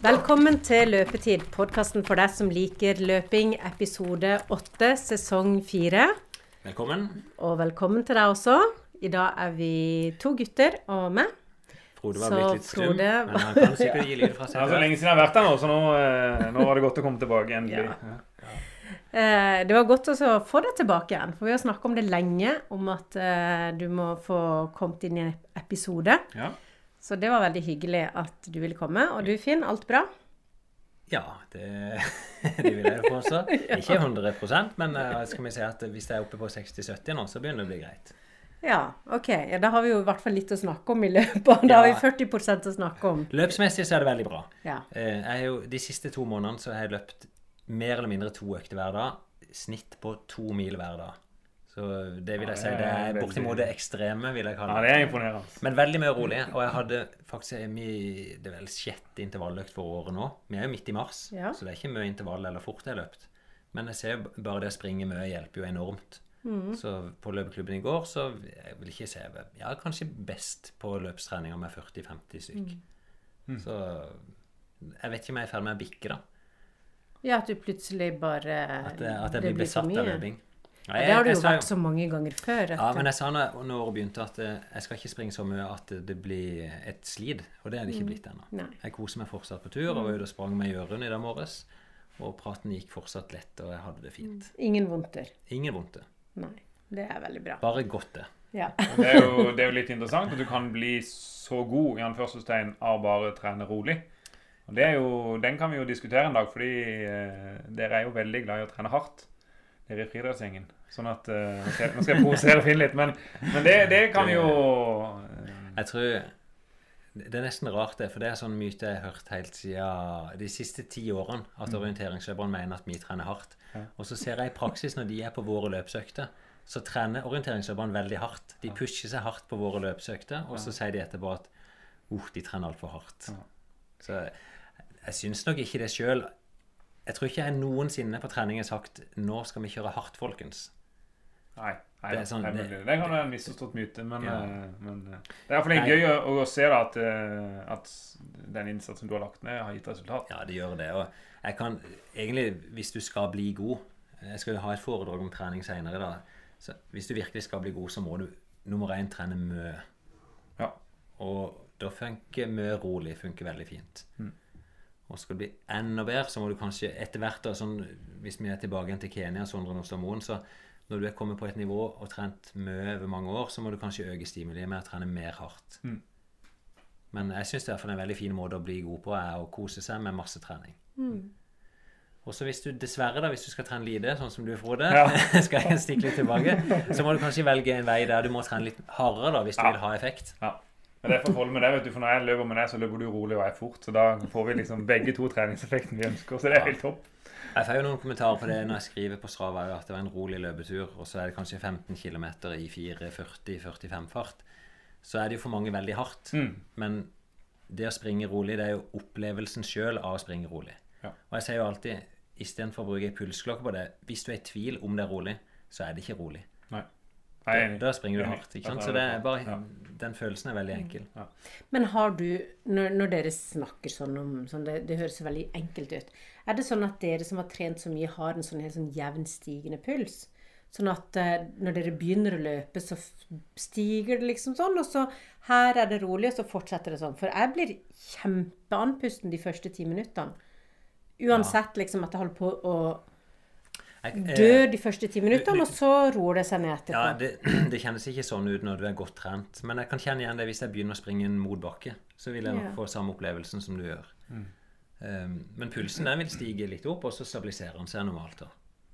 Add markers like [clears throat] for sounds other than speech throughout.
Velkommen til Løpetid, podkasten for deg som liker løping, episode 8, sesong 4. Velkommen. Og velkommen til deg også. I dag er vi to gutter og meg. Frode var Så blitt litt stum, Frode men han [laughs] kan sikkert gi lyd fra seg. Det er så lenge siden jeg har vært her nå, så nå, eh, nå var det godt å komme tilbake. endelig. Ja. Ja. Eh, det var godt også å få deg tilbake igjen, for vi har snakka om det lenge, om at eh, du må få kommet inn i en episode. Ja. Så det var veldig hyggelig at du ville komme. Og du, Finn, alt bra? Ja, det, [laughs] det vil jeg jo påstå. [laughs] Ikke 100% men eh, skal vi si at hvis jeg er oppe på 60-70 nå, så begynner det å bli greit. Ja, OK. Ja, da har vi jo i hvert fall litt å snakke om i løpet. Da har vi 40% å snakke om. Løpsmessig så er det veldig bra. Ja. Eh, jo, de siste to månedene så har jeg løpt mer eller mindre to økter hver dag. Snitt på to mil hver dag. Så det vil jeg si, det er bortimot det ekstreme, vil jeg kalle det. ja, det er imponerende. Men veldig mye rolig. Og jeg hadde faktisk mye, mi- det er vel sjette intervalløkt for året nå. Vi er jo midt i mars, Ja. så det er ikke mye intervall eller fort jeg har løpt. Men jeg ser bare det å springe mye hjelper jo enormt. Så på løpeklubben i går så jeg vil ikke se Jeg er kanskje best på løpstreninger med 40-50 stykk. Så jeg vet ikke om jeg er i ferd med å bikke, da. Ja, at du plutselig bare At, at jeg blir besatt av mye. løping. Ja, det har du jo sa vært så mange ganger før. Ja, men jeg sa når, når året begynte at eh, jeg skal ikke springe så mye at det blir et slid. Og det er det ikke blitt ennå. Jeg koser meg fortsatt på tur og var ute og sprang med Jørund i dag morges. Og praten gikk fortsatt lett, og jeg hadde det fint. Ingen vondter. Ingen vondter. Nei. Det er veldig bra. Bare godt, det. Ja. [laughs] Det er, jo, det er jo litt interessant at du kan bli så god i anførselstegn av bare å trene rolig. Og det er jo, Den kan vi jo diskutere en dag, fordi eh, dere er jo veldig glad i å trene hardt. Dere i friidrettsgjengen. Sånn at uh, nå skal- jeg, jeg provosere Finn litt, men, men det, det kan jo uh, Jeg tror Det er nesten rart, det, for det er sånn myte jeg har hørt helt siden de siste ti årene, at orienteringsløperne mener at vi trener hardt. Og så ser jeg i praksis når de er på våre løpsøkter, så trener orienteringsløperne veldig hardt. De pusher seg hardt på våre løpsøkter, og så sier de etterpå at uh, de trener altfor hardt. Så jeg syns nok ikke det sjøl. Jeg tror ikke jeg noensinne på trening har sagt 'nå skal vi kjøre hardt, folkens'. Nei. nei Det er sånn- det, det- det kan være en misforstått myte, men, Ja. eh, men eh, det er iallfall gøy å, å se da at, eh, at den innsatsen du har lagt ned, har gitt resultat. Ja, det gjør det. Og jeg kan egentlig, hvis du skal bli god Jeg skal jo ha et foredrag om trening. Så hvis du virkelig skal bli god, så må du nummer én trene mye. Ja. Og da funker mye rolig funker veldig fint. Mm. Og skal det bli enda bedre, så må du kanskje etter hvert, da, sånn, hvis vi er tilbake igjen til Kenya, Sondre Nostamoen, så når du er kommet på et nivå og trent mye over mange år, så må du kanskje øke stimuliet med å trene mer hardt. Mm. Men jeg syns en veldig fin måte å bli god på er å kose seg med masse trening. Og så hvis du dessverre, da, hvis du skal trene lite, sånn som du, Frode, Ja. [laughs] skal jeg stikke litt tilbake, så må du kanskje velge en vei der du må trene litt hardere da, hvis du Ja. vil ha effekt. Ja. Men det er for å holde med det, vet du, for når jeg løper med deg, så løper du rolig og jeg fort. Så da får vi liksom begge to treningseffekten vi ønsker. Så det er helt topp. Jeg får jo noen kommentarer på det når jeg skriver på Strava at det var en rolig løpetur, og så er det kanskje 15 km i 4.40-45 fart. Så er det jo for mange veldig hardt. Mm. Men det å springe rolig, det er jo opplevelsen sjøl av å springe rolig. Ja. Og jeg sier jo alltid, istedenfor å bruke pulsklokke på det, hvis du er i tvil om det er rolig, så er det ikke rolig. Nei. Da, er springer du hardt. ikke sant? Så det er bare, den følelsen er veldig enkel. Men har du, når, når dere snakker sånn om sånn, det, det høres veldig enkelt ut. Er det sånn at dere som har trent så mye, har en sånn helt sånn jevn stigende puls? Sånn at eh, når dere begynner å løpe, så stiger det liksom sånn, og så her er det rolig, og så fortsetter det sånn. For jeg blir kjempeandpusten de første ti minuttene. Uansett liksom at jeg holder på å Eh, dø de første ti minuttene, og så roer det seg ned etterpå. Ja, det, [clears throat] det kjennes ikke sånn ut når du er godt trent. Men jeg kan kjenne igjen det hvis jeg begynner å springe en motbakke. Så vil jeg nok Ja. få samme opplevelsen som du gjør. Um, men pulsen den vil stige litt opp, og så stabiliserer den seg normalt. da.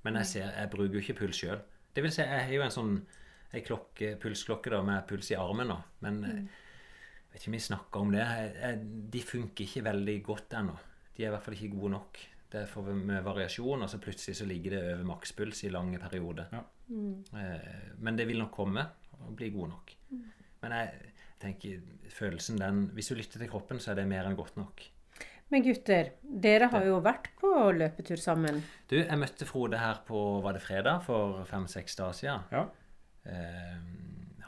Men jeg, ser, jeg bruker jo ikke puls sjøl. Det vil si, jeg har jo en sånn en klokke, pulsklokke da, med puls i armen da. Men mm. jeg vet ikke om vi snakker om det. Jeg, jeg, de funker ikke veldig godt ennå. De er i hvert fall ikke gode nok. Det er for mye variasjon, og så plutselig så ligger det over makspuls i lange perioder. Ja. Mm. Men det vil nok komme og bli god nok. Men jeg tenker følelsen den Hvis du lytter til kroppen, så er det mer enn godt nok. Men gutter, dere har jo vært på løpetur sammen. Du, jeg møtte Frode her på var det fredag for fem-seks dager siden. Ja. Eh,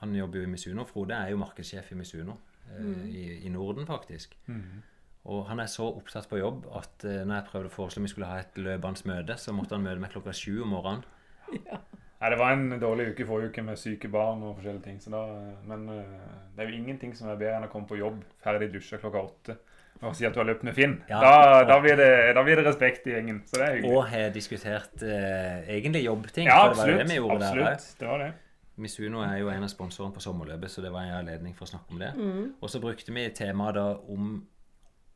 han jobber jo i Misuno. Frode er jo markedssjef i Misuno. eh, i, I Norden, faktisk. Mhm. Og han er så opptatt på jobb at eh, når jeg prøvde å foreslå vi skulle ha et løpende møte, så måtte han møte meg klokka sju om morgenen. Nei, Det var en dårlig uke forrige uke med syke barn og forskjellige ting. Så da, men eh, det er jo ingenting som er bedre enn å komme på jobb ferdig dusja klokka åtte og si at du har løpt med Finn. Ja. Da, da, blir det, da blir det respekt i gjengen. Så det er hyggelig. Og har diskutert eh, egentlig jobbting. ja, for det var det vi gjorde der absolutt. Det var det. Misuno er jo en av sponsorene på sommerløpet, så det var en anledning for å snakke om det. Mm. Og så brukte vi temaet da om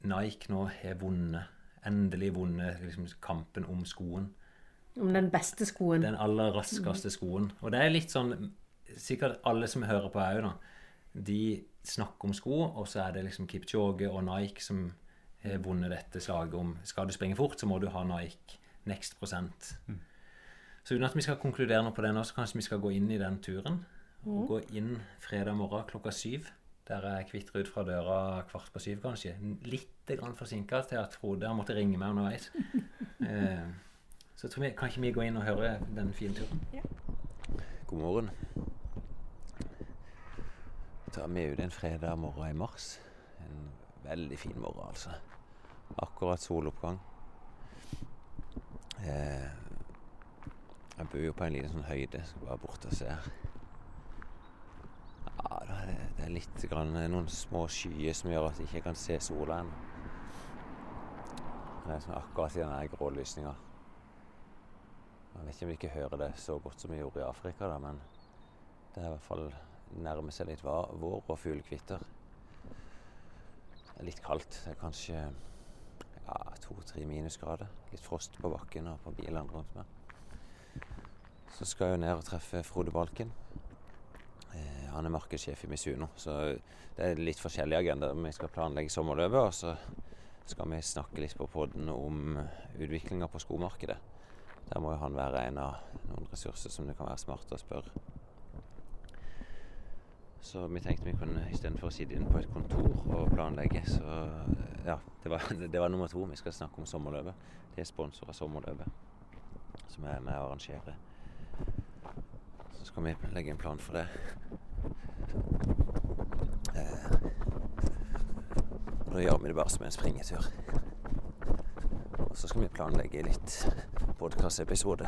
Nike nå har vunnet, endelig vunnet liksom, kampen om skoen. Om den beste skoen. Den aller raskeste skoen. Og det er litt sånn Sikkert alle som hører på òg, da. De snakker om sko, og så er det liksom Kipchoge og Nike som har vunnet dette slaget om skal du springe fort, så må du ha Nike next prosent. Så uten at vi skal konkludere noe på det nå, så kanskje vi skal gå inn i den turen. Og gå inn fredag morgen klokka syv. Der er ut fra døra kvart på syv, kanskje. Litt grann forsinka til at Frode har måttet ringe meg underveis. [laughs] Eh, så tror vi, kan ikke vi gå inn og høre den fine turen? God morgen. Da er vi ute en fredag morgen i mars. En veldig fin morgen, altså. Akkurat soloppgang. Eh, jeg bor jo på en liten sånn høyde. Skal bare bort og se her. Ja, det, er litt grann, noen små skyer som gjør at jeg ikke kan se sola ennå. Det er sånn akkurat i den grålysninga. Jeg vet ikke om vi ikke hører det så godt som vi gjorde i Afrika, da, men det er i hvert fall nærmer seg litt vår og fuglekvitter. Det er litt kaldt. Det er kanskje ja, to-tre minusgrader. Litt frost på bakken og på bilene rundt meg. Så skal jeg jo ned og treffe Frode Balken. Han er markedssjef i Misuno, så det er litt forskjellig agenda. Vi skal planlegge sommerløpet, og så skal vi snakke litt på podden om utviklinga på skomarkedet. Der må jo han være en av noen ressurser som det kan være smart å spørre. Så vi tenkte vi kunne istedenfor å sitte inne på et kontor og planlegge, så ja, det var, [laughs] det var nummer to. Vi skal snakke om sommerløpet. Det er sponsor av sommerløpet, som er med å arrangere. Så skal vi legge en plan for det. Eh, og da gjør vi det bare som en springetur. Og så skal vi planlegge litt podkastepisode.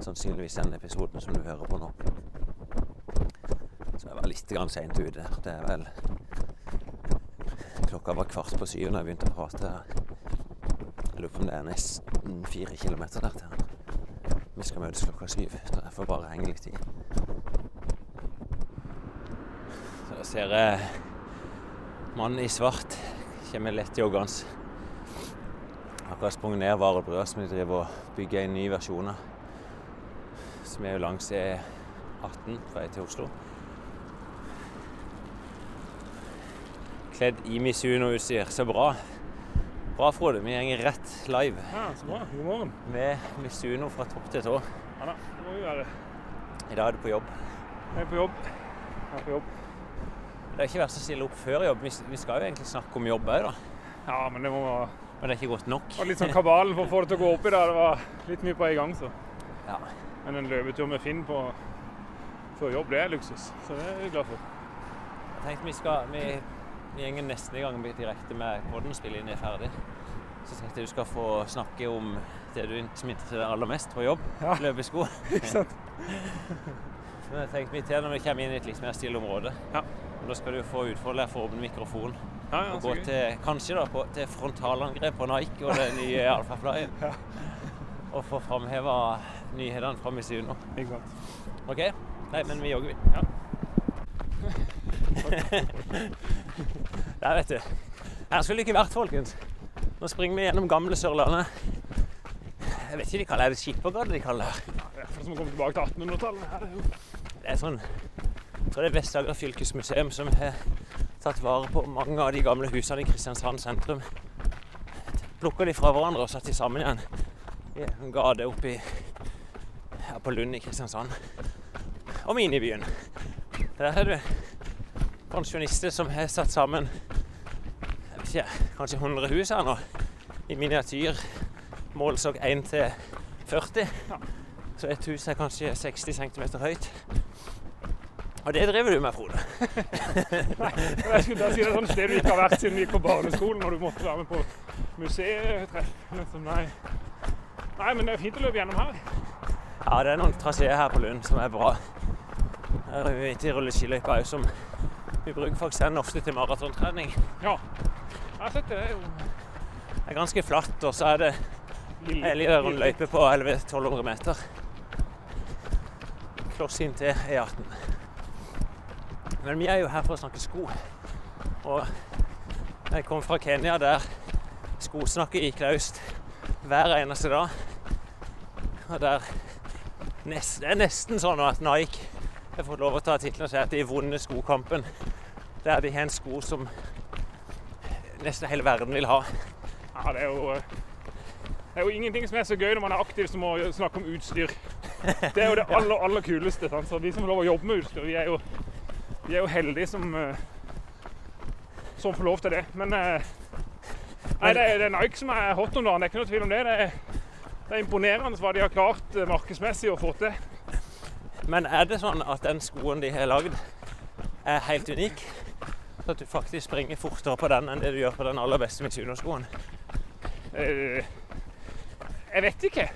Sannsynligvis den episoden som du hører på nå. Så jeg var litt seint ute. Det er vel Klokka var kvart på syv da jeg begynte å prate. Jeg lurer på om det er nesten fire kilometer der til. Vi skal møtes klokka syv, så jeg får bare henge litt i. Så jeg ser jeg mannen i svart kommer lett joggende. Akkurat sprunget ned varebrua som de driver og bygger en ny versjon av. Som er jo langs E18 fra vei til Oslo. Kledd i Misuno-utstyr. Så bra. Bra, Frode. Vi går rett live Ja, så bra. God morgen. med Misuno fra topp til tå. Ja da, det må vi være. I dag er du på jobb. Jeg er på jobb. Jeg er på jobb. Det er ikke verst å stille opp før jobb. Vi skal jo egentlig snakke om jobb òg, da. Ja, men det må Men det er ikke godt nok. Og litt sånn kabalen for å få det til å gå opp i det. Var litt mye på en gang, så. Ja. Men en løpetur med Finn på før jobb, det er luksus. Så det er vi glad for. Jeg tenkte vi skal Vi, vi går nesten i gang med direkte med podden. Spille inn er ferdig. Så tenkte jeg du skal få snakke om det du som interesserer deg aller mest på jobb. Ja. Løpesko. [laughs] Ikke sant? [laughs] Men jeg tenkte vi til når vi kommer inn i et litt mer stille område. Ja. Og Da skal du få utfolde deg for åpen mikrofon. Ja, ja, og gå til, kanskje da, på, til frontalangrep på Nike og den [laughs] nye Alphaflyen. Ja. Og få framheva nyhetene fra Misuno. Ikke sant. OK? Nei, men vi jogger, vi. Ja. [laughs] Der, vet du. Her skulle det ikke vært, folkens. Nå springer vi gjennom gamle Sørlandet. Jeg vet ikke de kaller det Skippergade de kaller det. Ja, det er som å komme tilbake til 1800-tallet. Her er jo Det er sånn Tror det er Vest-Agder fylkesmuseum som har tatt vare på mange av de gamle husene i Kristiansand sentrum. Plukka de fra hverandre og satt de sammen igjen i en gate oppi her på Lund i Kristiansand. Og minibyen. Der har du pensjonister som har satt sammen jeg vet ikke, kanskje 100 hus her nå. I miniatyr. Målsokk 1 til 40. Så et hus er kanskje 60 cm høyt. Og det driver du med, Frode. [laughs] Nei, jeg skulle da si det er sånn sted du ikke har vært siden vi gikk på barneskolen, når du måtte være med på museetreff. Nei. nei, men det er fint å løpe gjennom her. Ja, det er noen traseer her på Lund som er bra. Her er vi til rulleskiløypa òg, som vi bruker faktisk den ofte til maratontrening. Ja. Jeg har sett det. Det er jo Det er ganske flatt, og så er det ei liten rundløype på 1100-1200 meter. Kloss inn til E18. Men vi er jo her for å snakke sko. Og jeg kom fra Kenya der skosnakket gikk løst hver eneste dag. Og der nest, Det er nesten sånn at Nike har fått lov å ta tittelen og si at de vunnet skokampen. Der de har en sko som nesten hele verden vil ha. Ja, det er jo eh, det er jo ingenting som er så gøy når man er aktiv som å snakke om utstyr. Det er jo det aller, aller kuleste. Sant? Så de som får lov å jobbe med utstyr, vi er jo, vi er jo heldige som, eh, som får lov til det. Men eh, nei, det, er, det er Nike som er hot om dagen, det er ikke noe tvil om det. Det er, det er imponerende hva de har klart eh, markedsmessig å få til. Men er det sånn at den skoen de har lagd, er helt unik? Så at du faktisk springer fortere på den enn det du gjør på den aller beste Mitsuno-skoen? Jeg vet ikke.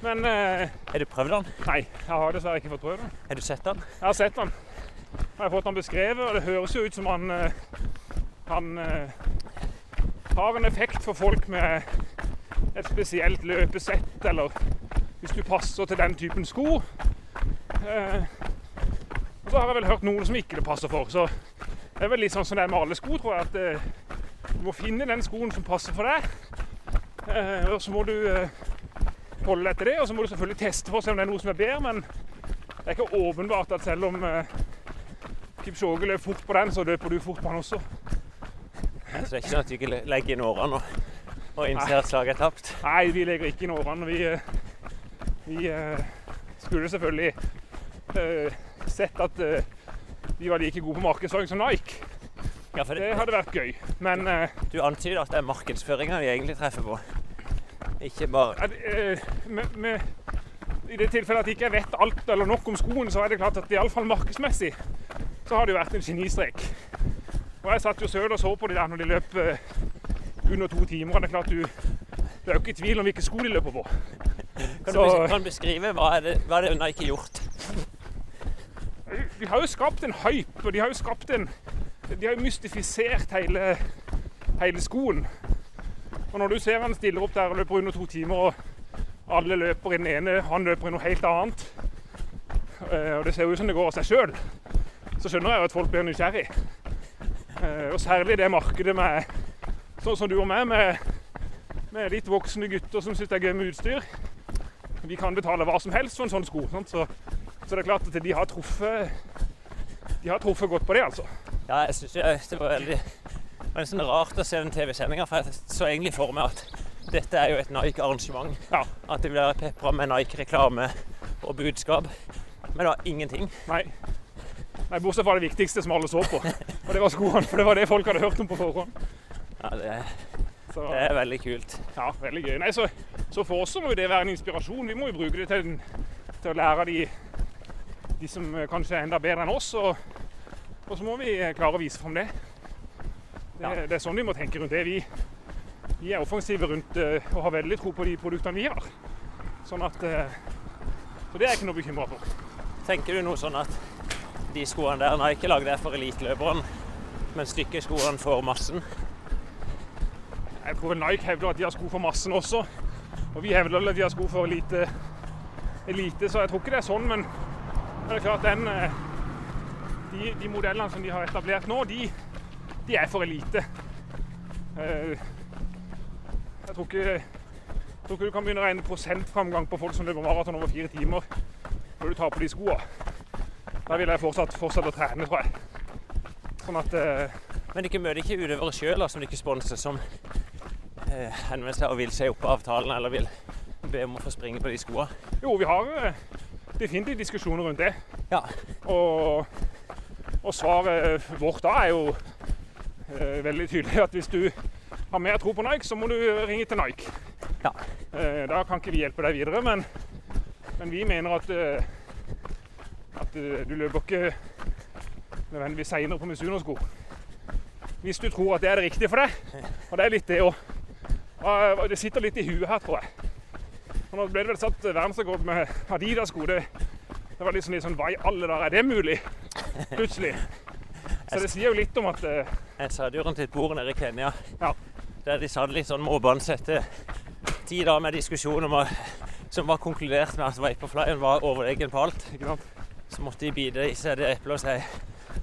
Men Har du prøvd den? nei, jeg har dessverre ikke fått prøvd den. Har du sett den? Jeg har sett han. Jeg har fått han beskrevet, og det høres jo ut som han, eh, han eh, har en effekt for folk med et spesielt løpesett, eller hvis du passer til den typen sko. Eh, Og så har jeg vel hørt noen som ikke det passer for. Så det er vel litt sånn som det er med alle sko, tror jeg. At du må finne den skoen som passer for deg. Og så må du holde etter det, og så må du selvfølgelig teste for å se om det er noe som er bedre. Men det er ikke åpenbart at selv om Kipchoge løp fort på den, så løper du fort på den også. Så det er ikke sånn at ikke legger inn årene og, og innser at slaget er tapt? Nei, vi legger ikke inn årene. Vi, eh, vi eh, skulle selvfølgelig uh, sett at uh, de var like gode på markedsføring som Nike. Ja, Det det, hadde vært gøy. Men du antyder at det er markedsføringa vi egentlig treffer på. Ikke bare med, med, i det tilfellet at jeg ikke vet alt eller nok om skoen, så er det klart at iallfall markedsmessig så har det jo vært en genistrek. Og jeg satt jo søl og så på de der når de løp eh, under to timer. og Det er klart du det er jo ikke tvil om hvilke sko de løper på. Kan du Så- bes- kan du beskrive hva er det, hva er det Nike har gjort? De har jo skapt en hype, og de har jo skapt en De har jo mystifisert hele, hele skoen. Og når du ser han stiller opp der og løper under to timer, og alle løper i den ene, han løper i noe helt annet, eh, og det ser jo ut som det går av seg sjøl, så skjønner jeg jo at folk blir nysgjerrig. Eh, Og særlig det markedet med sånn som du og meg, med, med litt voksne gutter som syns det er gøy med utstyr. Vi kan betale hva som helst for en sånn sko. Så så det er klart at de har truffet De har truffet godt på det, altså. Ja, jeg synes det, det var veldig det var nesten rart å se den TV-sendinga, for jeg så egentlig for meg at dette er jo et Nike-arrangement. Ja. At det blir pepra med Nike-reklame og budskap. Men det var ingenting. Nei. Nei, Bortsett fra det viktigste som alle så på. Og det var skoene. For det var det folk hadde hørt om på forhånd. Ja, det, Så det er veldig kult. ja, veldig gøy. Nei, så, så for oss så må jo det være en inspirasjon. Vi må jo bruke det til, til å lære de, de som kanskje er enda bedre enn oss. Og, og så må vi eh, klare å vise fram det. Det, Ja. det er sånn vi må tenke rundt det. Vi, vi er offensive rundt eh, og har veldig tro på de produktene vi har. Sånn at eh, Så det er jeg ikke noe bekymra for. Tenker du noe sånn at de skoene der Nike lagde er for eliteløperen, mens dykkerskoene for massen? Jeg tror vel Nike hevder at de har sko for massen også. Og vi hevder vel at de har sko for elite, elite så jeg tror ikke det er sånn. Men, men det er klart den, eh, de, de modellene som de har etablert nå, de, de er for elite. Eh, Jeg tror ikke, jeg tror ikke du kan begynne å regne prosentframgang på folk som løper maraton over fire timer når du tar på de skoene. Da vil jeg fortsatt fortsette å trene, tror jeg. Sånn at eh, Men dere møter ikke utøvere sjøl som dere sponser, som eh, henvender seg og vil se opp avtalen, eller vil be om å få springe på de skoene? Jo, vi har eh, definitivt diskusjoner rundt det. Ja. Og, og svaret vårt da er jo eh, veldig tydelig at hvis du har mer tro på Nike, så må du ringe til Nike. Ja. Eh, da kan ikke vi hjelpe deg videre, men, men vi mener at eh, At du, du løper ikke nødvendigvis seinere på Misuno-sko. Hvis du tror at det er det riktige for deg. Og det er litt det òg. Det sitter litt i huet her, tror jeg. Og nå ble det vel satt verdensrekord med Adidas-sko. Det, det var liksom litt sånn Hva i alle dager er det mulig? Plutselig. [laughs] Så det sier jo litt om at eh, Jeg satt jo rundt et bord nede i Kenya Ja. Der de satt litt sånn målbånds etter ti dager med diskusjon om som var konkludert med at Vaporflyen var overlegen på alt. Så måtte de bite i seg det eplet og si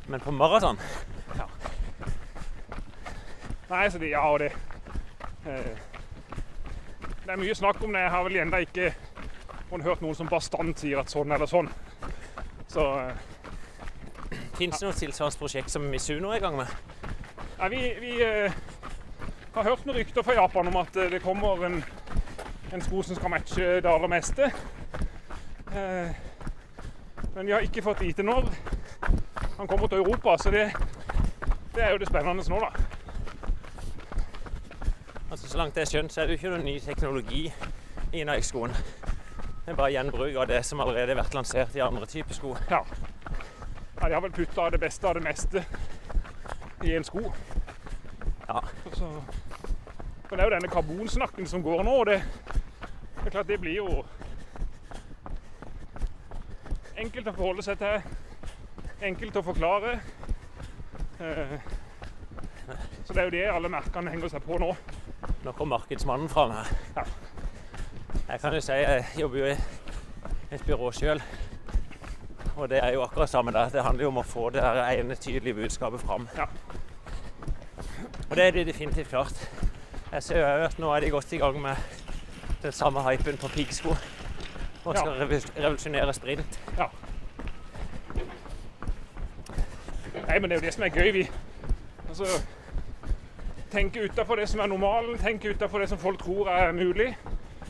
Men på maraton Nei, så de ja, og det eh, Det er mye snakk om det. Jeg har vel ennå ikke hørt noen som bastant sier at sånn eller sånn. Så eh, Fins det noe tilsvarende prosjekt som Misuno er i gang med? ja, vi, vi eh, har hørt noen rykter fra Japan om at eh, det kommer en, en sko som skal matche det aller meste. Eh, men vi har ikke fått vite når han kommer til Europa, så det, det er jo det spennende nå, da. Altså, Så langt jeg har skjønt, så er det jo ikke noen ny teknologi i Nike-skoen. Det er bare gjenbruk av det som allerede har vært lansert i andre typer sko. Ja. ja de har vel putta det beste av det meste i en sko. Ja. Så, men det er jo denne karbonsnakken som går nå, og det, det er klart det blir jo enkelt å forholde seg til. Enkelt å forklare. Eh, Så det er jo det alle merkene henger seg på nå. Nå kom markedsmannen fram her. Ja. Jeg kan jo si jeg jobber jo i et byrå sjøl. Og det er jo akkurat samme der. Det handler jo om å få det ene tydelige budskapet fram. Ja. Og det er det definitivt klart. Jeg ser jo at nå er de godt i gang med den samme hypen på piggsko. Og skal ja. revolusjonere sprint. Nei, men det er jo det som er gøy. Vi altså, tenker utafor det som er normalen, tenker utafor det som folk tror er mulig.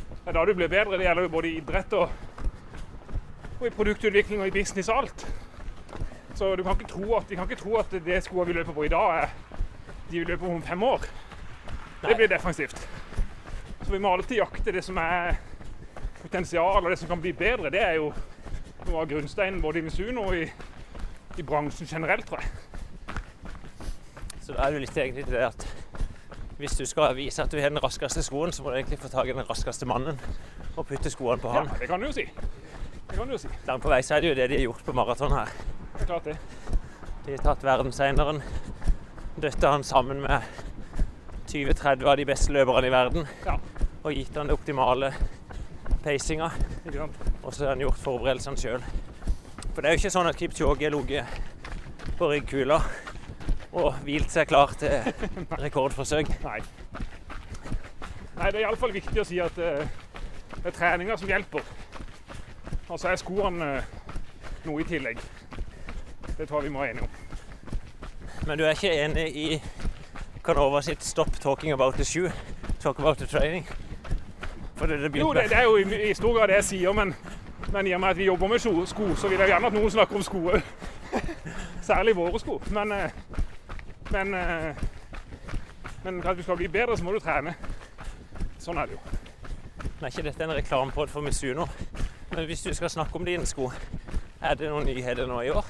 Det er da du blir bedre. Det gjelder jo både i idrett og, og i produktutvikling og i business og alt. Så du kan ikke tro at, de kan ikke tro at det skoene vi løper på i dag, er de vi løper på om fem år. Det blir defensivt. Så vi må alltid jakte det som er potensial, og det som kan bli bedre. Det er jo noe av grunnsteinen både i Misuno og i, i bransjen generelt, tror jeg. Så da er det jo litt egentlig til det at hvis du skal vise at du har den raskeste skoen, så må du egentlig få tak i den raskeste mannen og putte skoene på Ja, han. det kan du jo si. Det kan du jo si. Langt på vei så er det jo det de har gjort på maraton her. Det er klart det. De har tatt verdenseneren, dytta han sammen med 20-30 av de beste løperne i verden Ja. og gitt han den optimale pacinga. Og så har han gjort forberedelsene sjøl. For det er jo ikke sånn at Kipchoge har ligget på ryggkula og hvilt seg klar til [laughs] rekordforsøk. Nei. Nei, det er iallfall viktig å si at uh, det er treninga som hjelper. Og så er skoene uh, noe i tillegg. Det tror jeg vi må være enige om. Men du er ikke enig i Canova sitt 'stop talking about the shoe', talk about the training'? Det, det Jo, det, det er jo i, i stor grad det jeg sier, men, men i og med at vi jobber med sko, sko så vil jeg gjerne at noen snakker om sko òg. [laughs] Særlig våre sko. Men, eh, men, eh, men for at du skal bli bedre, så må du trene. Sånn er det jo. Men er ikke dette en reklamepod for Misuno, men hvis du skal snakke om dine sko, er det noen nyheter nå i år?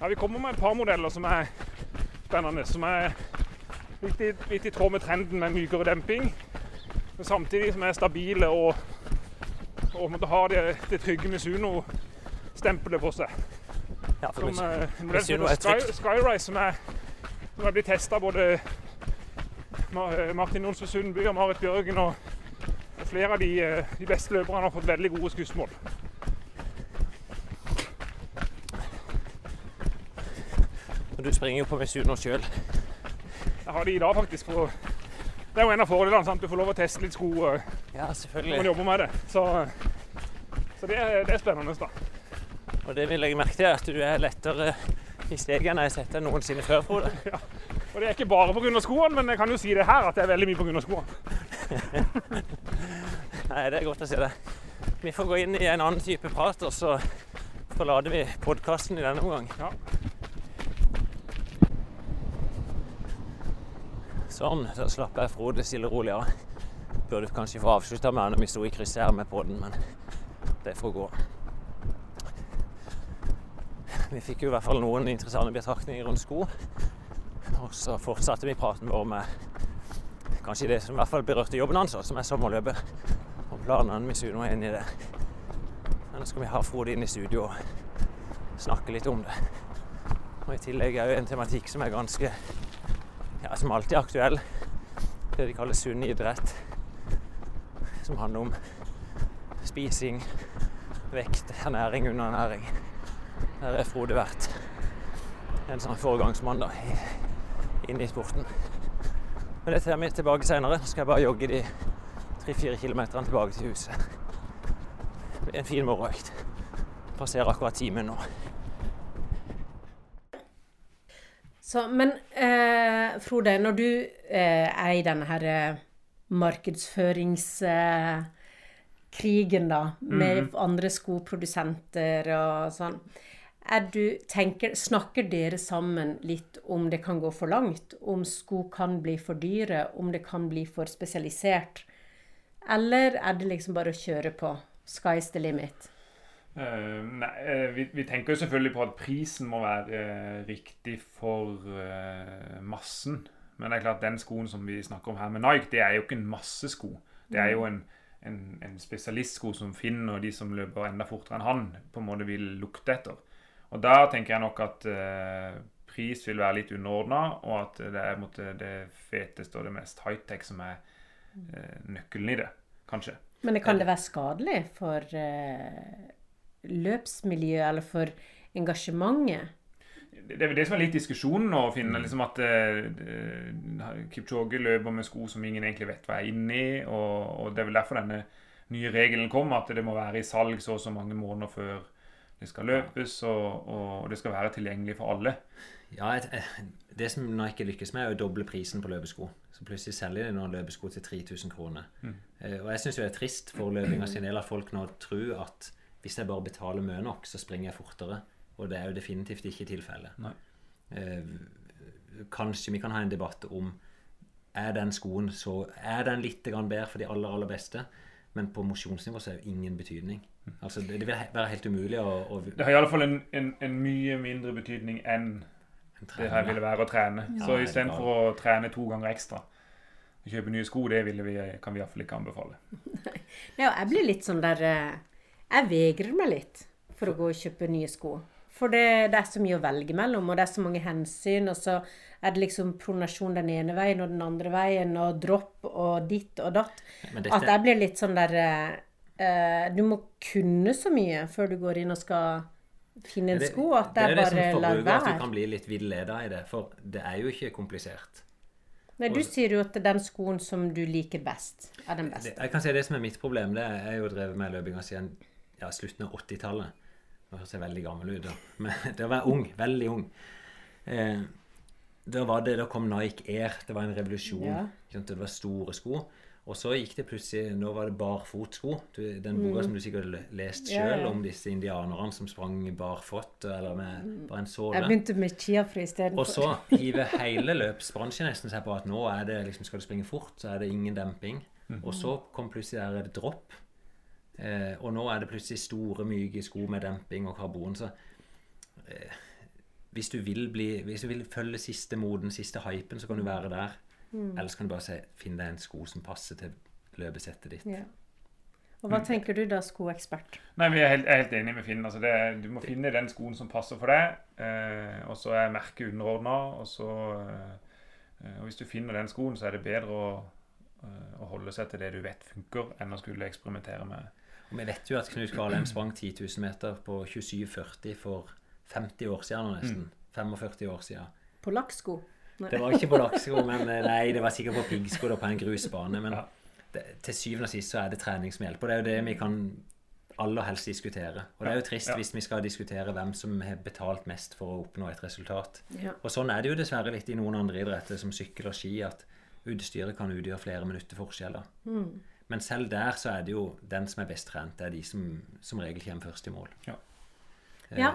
Ja, Vi kommer med et par modeller som er spennende. Som er litt i, litt i tråd med trenden med mykere demping. Men samtidig som er stabile og, og ha det, det trygge Misuno-stempelet på seg. Ja, for Som Mis- eh, Misuno er heter Sky, trygt. Skyrise, som er, som er blitt testa både eh, Martin Jonsrud Sundby og Marit Bjørgen. Og, og flere av de, eh, de beste løperne har fått veldig gode skussmål. Og du springer jo på Misuno sjøl. Jeg har de i dag, faktisk. For, det er jo en av fordelene. sant? Du får lov å teste litt sko ja, Ja, når man selvfølgelig. jobber med det. Så, så det, er- det er spennende. da. Og det vil jeg merke til, at du er lettere i steget enn jeg har sett deg noensinne før, Frode. Og det er ikke bare pga. skoene, men jeg kan jo si det her at det er veldig mye pga. skoene. [laughs] Nei, det er godt å se det. Vi får gå inn i en annen type prat, og så forlater vi podkasten i denne omgang. Ja. Sånn, da slapp jeg Frode stille og rolig av. Burde kanskje få avslutta med når vi sto i krysset her med podden, men det får gå. vi fikk jo i hvert fall noen interessante betraktninger rundt sko. Og så fortsatte vi praten vår med kanskje det som i hvert fall berørte jobben hans, som er sommerløpet. Og planene med Suno er inne i det. Men nå skal vi ha Frode inn i studio og snakke litt om det. Og i tillegg er jo en tematikk som er ganske ja, som alltid er aktuell. Det de kaller sunn idrett. Som handler om spising, vekt, ernæring, underernæring. Der er Frode vært en sånn foregangsmann da, inn i sporten. Men det tar vi tilbake seinere. Så skal jeg bare jogge de tre-fire kilometerne tilbake til huset. Det blir en fin morgenøkt. Passerer akkurat timen nå. Så, men eh, Frode, når du eh, er i denne her eh, markedsføringskrigen, da, med mm. andre skoprodusenter og sånn du, tenker, Snakker dere sammen litt om det kan gå for langt? Om sko kan bli for dyre? Om det kan bli for spesialisert? Eller er det liksom bare å kjøre på? Sky's the limit. Eh, nei, eh, vi, vi tenker jo selvfølgelig på at prisen må være uh, riktig for uh, massen. Men det er klart den skoen som vi snakker om her med Nike, det er jo ikke en massesko. Det er jo en, en, en spesialistsko som Finn og de som løper enda fortere enn han, på en måte vil lukte etter. Og da tenker jeg nok at pris vil være litt underordna, og at det er måtte, det feteste og det mest high-tech som er nøkkelen i det, kanskje. Men det kan det være skadelig for løpsmiljøet eller for engasjementet? det er vel det som er litt diskusjonen nå, å finne liksom at uh, Kipchoge løper med sko som ingen egentlig vet hva er inni, og, og det er vel derfor denne nye regelen kom, at det må være i salg så og så mange måneder før det skal løpes, og, og det skal være tilgjengelig for alle. Ja, et, Det som Nike lykkes med, er å doble prisen på løpesko. Så plutselig selger de nå løpesko til 3000 kroner. Mm. og jeg syns det er trist for løpinga sin del at folk nå tror at hvis jeg bare betaler mye nok, så springer jeg fortere. Og det er jo definitivt ikke tilfellet. Nei. Eh, kanskje vi kan ha en debatt om er den skoen så Er den litt bedre for de aller, aller beste? Men på mosjonsnivå så er det ingen betydning. Altså, det, det vil være helt umulig å, å Det har i alle fall en, en, en mye mindre betydning enn det her ville være å trene. Så Ja, istedenfor å trene to ganger ekstra, å kjøpe nye sko, det vi, kan vi iallfall ikke anbefale. [laughs] Ja, jeg blir litt sånn der eh, Jeg vegrer meg litt for å gå og kjøpe nye sko. For det, det er så mye å velge mellom, og det er så mange hensyn. Og så er det liksom pronasjon den ene veien og den andre veien, og dropp og ditt og datt. Dette... At jeg blir litt sånn der eh, eh, Du må kunne så mye før du går inn og skal finne en det, sko. At det det er bare som forbruker at du kan bli litt villeda i det. For det er jo ikke komplisert. Nei, du sier jo at den skoen som du liker best, er den beste. jeg kan si det som er mitt problem, det er jo drevet med løpinga siden ja, slutten av 80-tallet. Nå høres jeg veldig gammel ut, da. Men [laughs] det å være ung, veldig ung eh, Da var det, da kom Nike Air. Det var en revolusjon. Ja. Det var store sko. Og så gikk det plutselig Nå var det barfotsko. Den boka som du sikkert har lest Mm. Sjøl, ja. om disse indianerne som sprang barfot, eller med bare en såle. Jeg begynte med chiafrø Og så [laughs] hiver hele løpsbransjen nesten seg på at nå er det liksom, skal du springe fort, så er det ingen demping. Og så kom plutselig der dropp. Eh, og nå er det plutselig store, myke sko med demping og karbon. Så eh, hvis, du vil bli, hvis du vil følge siste moden, siste hypen, så kan du være der. Ellers kan du bare se, finne deg en sko som passer til løpesettet ditt. Ja. Og hva tenker du da, skoekspert? Nei, vi er helt, er helt enig med Finn. Altså det, du må finne den skoen som passer for deg. Eh, og så er merket underordna. Og, så, eh, og hvis du finner den skoen, så er det bedre å, eh, å holde seg til det du vet funker, enn å skulle eksperimentere med Og vi vet jo at Knut Karlheim [clears throat] sprang 10 000 meter på 27,40 for 50 år siden nå nesten. 45 år siden. På lakksko? Det var ikke på lakksko, [laughs] men eh, nei, det var sikkert på piggsko på en grusbane. Men det, til syvende og sist så er det trening som hjelper. Og det er jo det vi kan aller helst diskutere. Og det er jo trist hvis vi skal diskutere hvem som har betalt mest for å oppnå et resultat. Og sånn er det jo dessverre litt i noen andre idretter, som sykkel og ski, at utstyret kan utgjøre flere minutter forskjeller. da. Mm. Men selv der så er det jo den som er best trent, det er de som som regel kommer først i mål. Ja. Eh, Ja,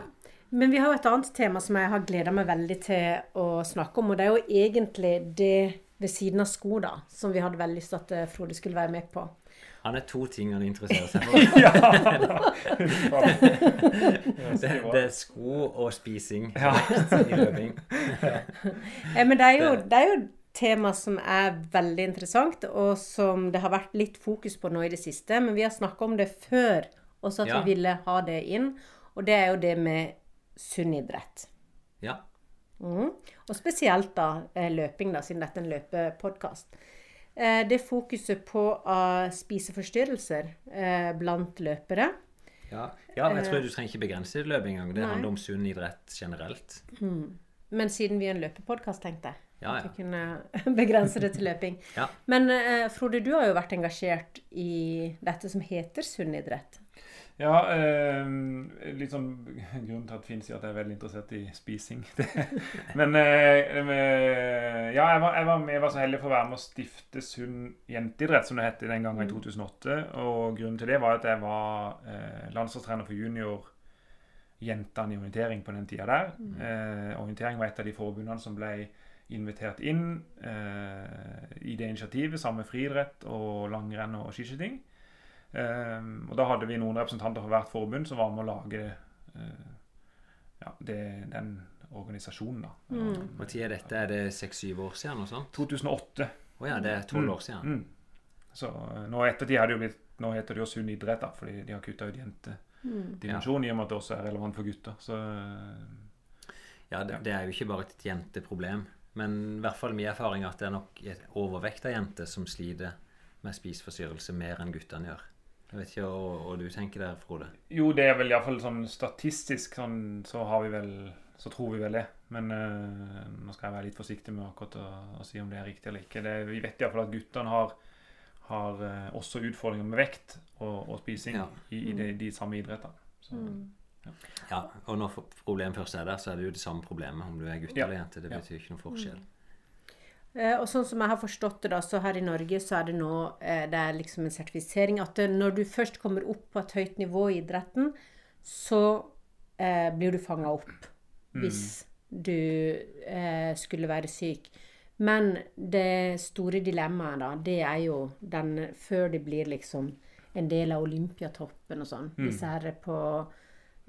men vi har jo et annet tema som jeg har gleda meg veldig til å snakke om. Og det er jo egentlig det ved siden av sko, da, som vi hadde veldig lyst til at eh, Frode skulle være med på. Han er to ting han interesserer seg [laughs] for. Det, det er sko og spising Ja. i løping. Eh, [laughs] Men det er, jo, det er jo tema som er veldig interessant, og som det har vært litt fokus på nå i det siste. Men vi har snakka om det før, også at Ja. vi ville ha det inn. Og det er jo det med sunn idrett. Ja. Mm. Og spesielt da eh, løping, da, siden dette er en løpepodkast. Eh, Det fokuset på eh, spiseforstyrrelser blant løpere. Ja. ja, men jeg tror du trenger ikke begrense løp engang. Det Nei. handler om sunn idrett generelt. Men siden vi er en løpepodkast, tenkte jeg Ja, at vi kunne [laughs] begrense det til løping. Ja. Men eh, Frode, du har jo vært engasjert i dette som heter sunnidrett. Ja, eh, litt sånn Grunnen til at Finn sier at jeg er veldig interessert i spising. [laughs] Det, men eh, ja, jeg var, jeg, var med, jeg var så heldig for å være med å stifte Sunn jenteidrett, som det het den gangen i 2008. Og grunnen til det var at jeg var eh, landslagstrener for juniorjentene i orientering på den tida der. Eh, orientering var et av de forbundene som ble invitert inn eh, i det initiativet, sammen med friidrett og langrenn og skiskyting. Eh, og da hadde vi noen representanter fra hvert forbund som var med å lage eh, ja, det, den organisasjonen. da. Mm. Når tid er dette? Er det seks-syv år siden? Noe sånt? 2008. Å ja, det er tolv år siden. Mm. Så eh, nå ettertid har det jo blitt Nå heter det jo Sunn idrett, da, fordi de har kutta ut jentedimensjonen i og med at det også er relevant for gutter. Så eh, Ja, det, det er jo ikke bare et jenteproblem. Men i hvert fall min erfaring er at det er nok et overvekt av jenter som sliter med spiseforstyrrelse mer enn guttene gjør. Jeg vet ikke hva, hva du tenker der, Frode. jo, det er vel iallfall sånn statistisk sånn, så har vi vel Så tror vi vel det. Men øh, nå skal jeg være litt forsiktig med akkurat å, å si om det er riktig eller ikke. Det, vi vet iallfall at guttene har har eh, også utfordringer med vekt og, og spising Ja. i, i de, de samme idrettene. Så, Ja, og når problemet først er der, så er det jo det samme problemet om du er gutt Ja. eller jente. Det Ja. betyr ikke noen forskjell. Eh, Og sånn som jeg har forstått det, da, så her i Norge så er det nå eh, det er liksom en sertifisering at når du først kommer opp på et høyt nivå i idretten, så eh, blir du fanga opp hvis du eh, skulle være syk. Men det store dilemmaet, da, det er jo den før de blir liksom en del av Olympiatoppen og sånn. Disse her er på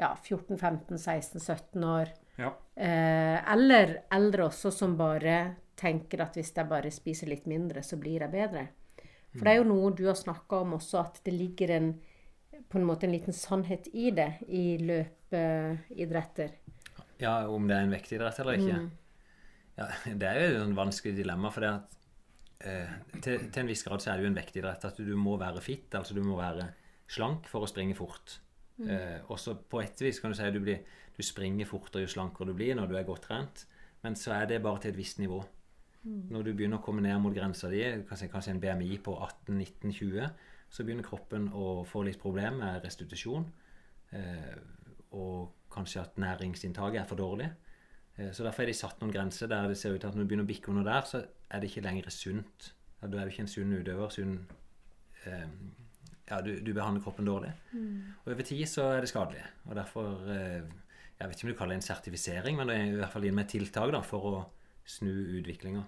ja, 14, 15, 16, 17 år. ja. Eh, eller eldre også som bare tenker at hvis jeg bare spiser litt mindre, så blir jeg bedre. For det er jo noe du har snakka om også, at det ligger en, på en måte en liten sannhet i det i løpeidretter. Ja, om det er en vektidrett eller ikke. Ja, det er jo et vanskelig dilemma, for det at eh, til, til en viss grad så er det jo en vektidrett at du må være fit, altså du må være slank for å springe fort. Eh, også på et vis kan du si at du, blir, du springer fortere jo slankere du blir når du er godt trent, men så er det bare til et visst nivå. Når du begynner å komme ned mot grensa di, kanskje, kanskje en BMI på 18-19-20, så begynner kroppen å få litt problemer med restitusjon. Eh, og kanskje at næringsinntaket er for dårlig. Eh, Så derfor er de satt noen grenser der det ser ut til at når du begynner å bikke under der, så er det ikke lenger sunt. Da er du ikke en sunn utøver. Sunn, eh, ja, du, du behandler kroppen dårlig. Og over tid så er det skadelig. Og derfor eh, Jeg vet ikke om du kaller det en sertifisering, men det er i hvert fall inn med tiltak da, for å snu utviklinga.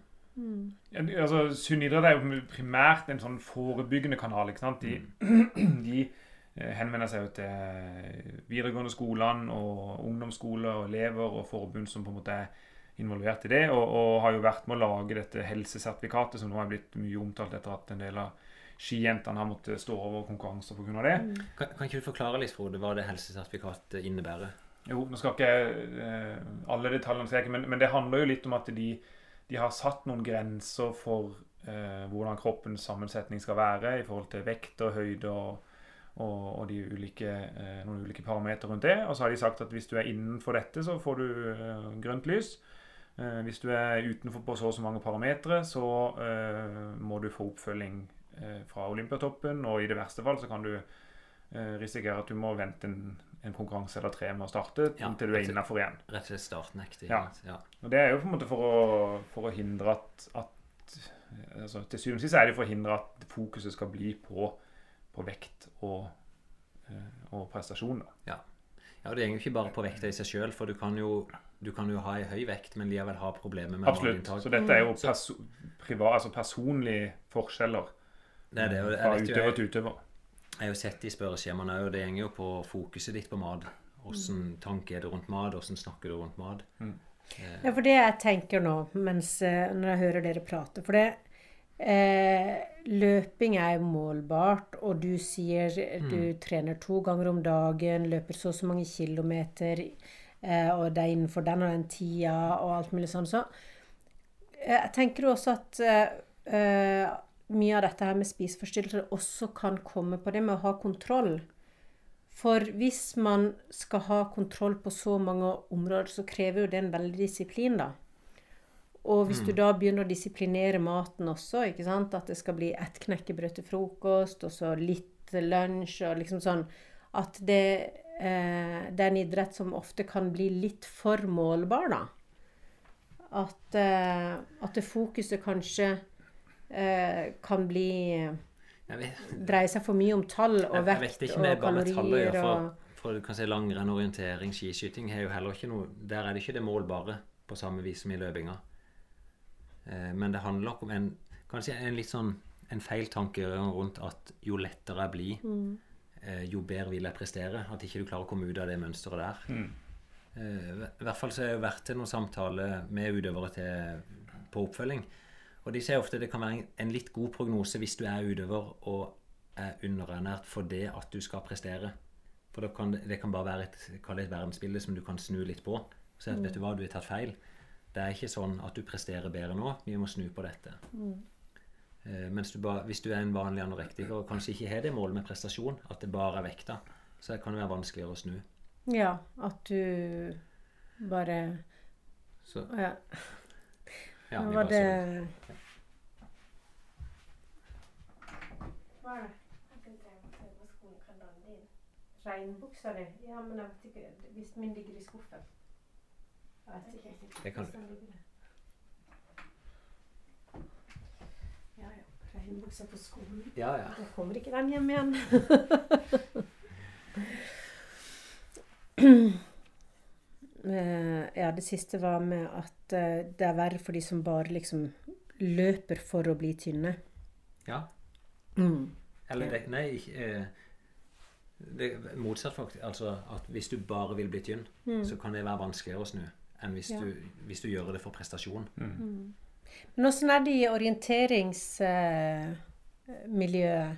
Ja, altså, Sunn idrett er jo primært en sånn forebyggende kanal. ikke sant? De, [clears throat] de eh, henvender seg jo til videregående skolene og ungdomsskoler og elever og forbund som på en måte er involvert i det, og, og har jo vært med å lage dette helsesertifikatet, som nå er blitt mye omtalt etter at en del av skijentene har måttet stå over konkurranser pga. det. Kan, kan ikke du forklare litt, Frode, hva det helsesertifikatet innebærer? Jo, nå skal ikke eh, alle detaljene skal jeg ikke, men, men det handler jo litt om at de, de har satt noen grenser for eh, hvordan kroppens sammensetning skal være i forhold til vekt og høyde og, og, og de ulike, eh, noen ulike parametere rundt det. Og så har de sagt at hvis du er innenfor dette, så får du eh, grønt lys. Eh, hvis du er utenfor på så og så mange parametere, så uh, må du få oppfølging fra Olympiatoppen, og i det verste fall så kan du eh, risikere at du må vente en, en konkurranse eller tre med å starte Ja, til du er innafor igjen. Rett og slett startnektig? Ja. ja. Og det er jo på en måte for å, for å hindre at, at altså, Til syvende og sist er det for å hindre at fokuset skal bli på, på vekt og, eh, og prestasjon. Ja. Ja, og Det går jo ikke bare på vekta i seg sjøl, for du kan, jo, du kan jo ha ei høy vekt, men likevel ha problemer med Absolutt. Så dette er jo perso priva, altså personlige forskjeller Det er det. jeg, Fra utøver til utøver. jeg har jo sett i spørreskjemaene òg, det går jo på fokuset ditt på mat. Åssen tanke er det rundt mat? Åssen snakker du rundt mat? Ja, for det jeg tenker nå, mens, eh, når jeg hører dere prate For det eh, Løping er målbart, og du sier du trener to ganger om dagen, løper så og så mange kilometer, eh, og det er innenfor den og den tida, og alt mulig sånn. Så eh, jeg tenker jo også at eh, eh, mye av dette her med spiseforstyrrelser også kan komme på det med å ha kontroll. For hvis man skal ha kontroll på så mange områder, så krever jo det en veldig disiplin, da. Og hvis du da begynner å disiplinere maten også, ikke sant? at det skal bli ett knekkebrød til frokost, og så litt lunsj, og liksom sånn At det, eh, det er en idrett som ofte kan bli litt for målbar, da. At, eh, at det fokuset kanskje kan bli Dreie seg for mye om tall og jeg, jeg vekt vet ikke og med bare med tall å kalorier gjøre. For, og for du kan si langrenn, orientering, skiskyting er jo heller ikke noe Der er det ikke det målbare på samme vis som i løpinga. Eh, men det handler nok om en kanskje en litt sånn en feil tanke rundt at jo lettere jeg blir, Mm. eh, jo bedre vil jeg prestere. At ikke du klarer å komme ut av det mønsteret der. Mm. Eh, I hvert fall så har jeg vært til noen samtaler med utøvere til, på oppfølging. Og de sier ofte det kan være en, en litt god prognose hvis du er utøver og er underernært for det at du skal prestere. For da kan det, det kan bare være et, et verdensbilde som du kan snu litt på. Så at, vet du hva, du har tatt feil. Det er ikke sånn at du presterer bedre nå. Vi må snu på dette. Eh, mens du bare, hvis du er en vanlig anorektiker og kanskje ikke har det målet med prestasjon, at det bare er vekta, så kan det være vanskeligere å snu. Ja, at du bare Så Ja. Ja, Nå var det Hva er det? Regnbuksa di? Ja, men jeg vet ikke Hvis min ligger i skuffen. Jeg vet ikke. Det kan- du. Ja, ja. Regnbuksa på skolen. Ja, ja. Da kommer ikke den hjem igjen. [laughs] [clears throat] Eh, ja, det siste var med at eh, det er verre for de som bare liksom løper for å bli tynne. ja. Mm. Eller det, nei, ikke eh, det er Motsatt, faktisk. Altså at hvis du bare vil bli tynn, så kan det være vanskeligere å snu enn hvis, Ja. du, hvis du gjør det for prestasjon. Men åssen er det i orienteringsmiljøet?